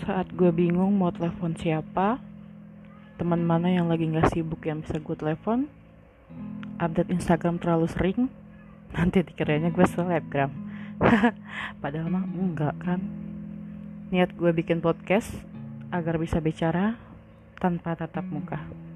Saat gue bingung mau telepon siapa, teman mana yang lagi gak sibuk yang bisa gue telepon, update Instagram terlalu sering, nanti dikiranya gue selebgram. Padahal mah enggak kan. Niat gue bikin podcast agar bisa bicara tanpa tatap muka.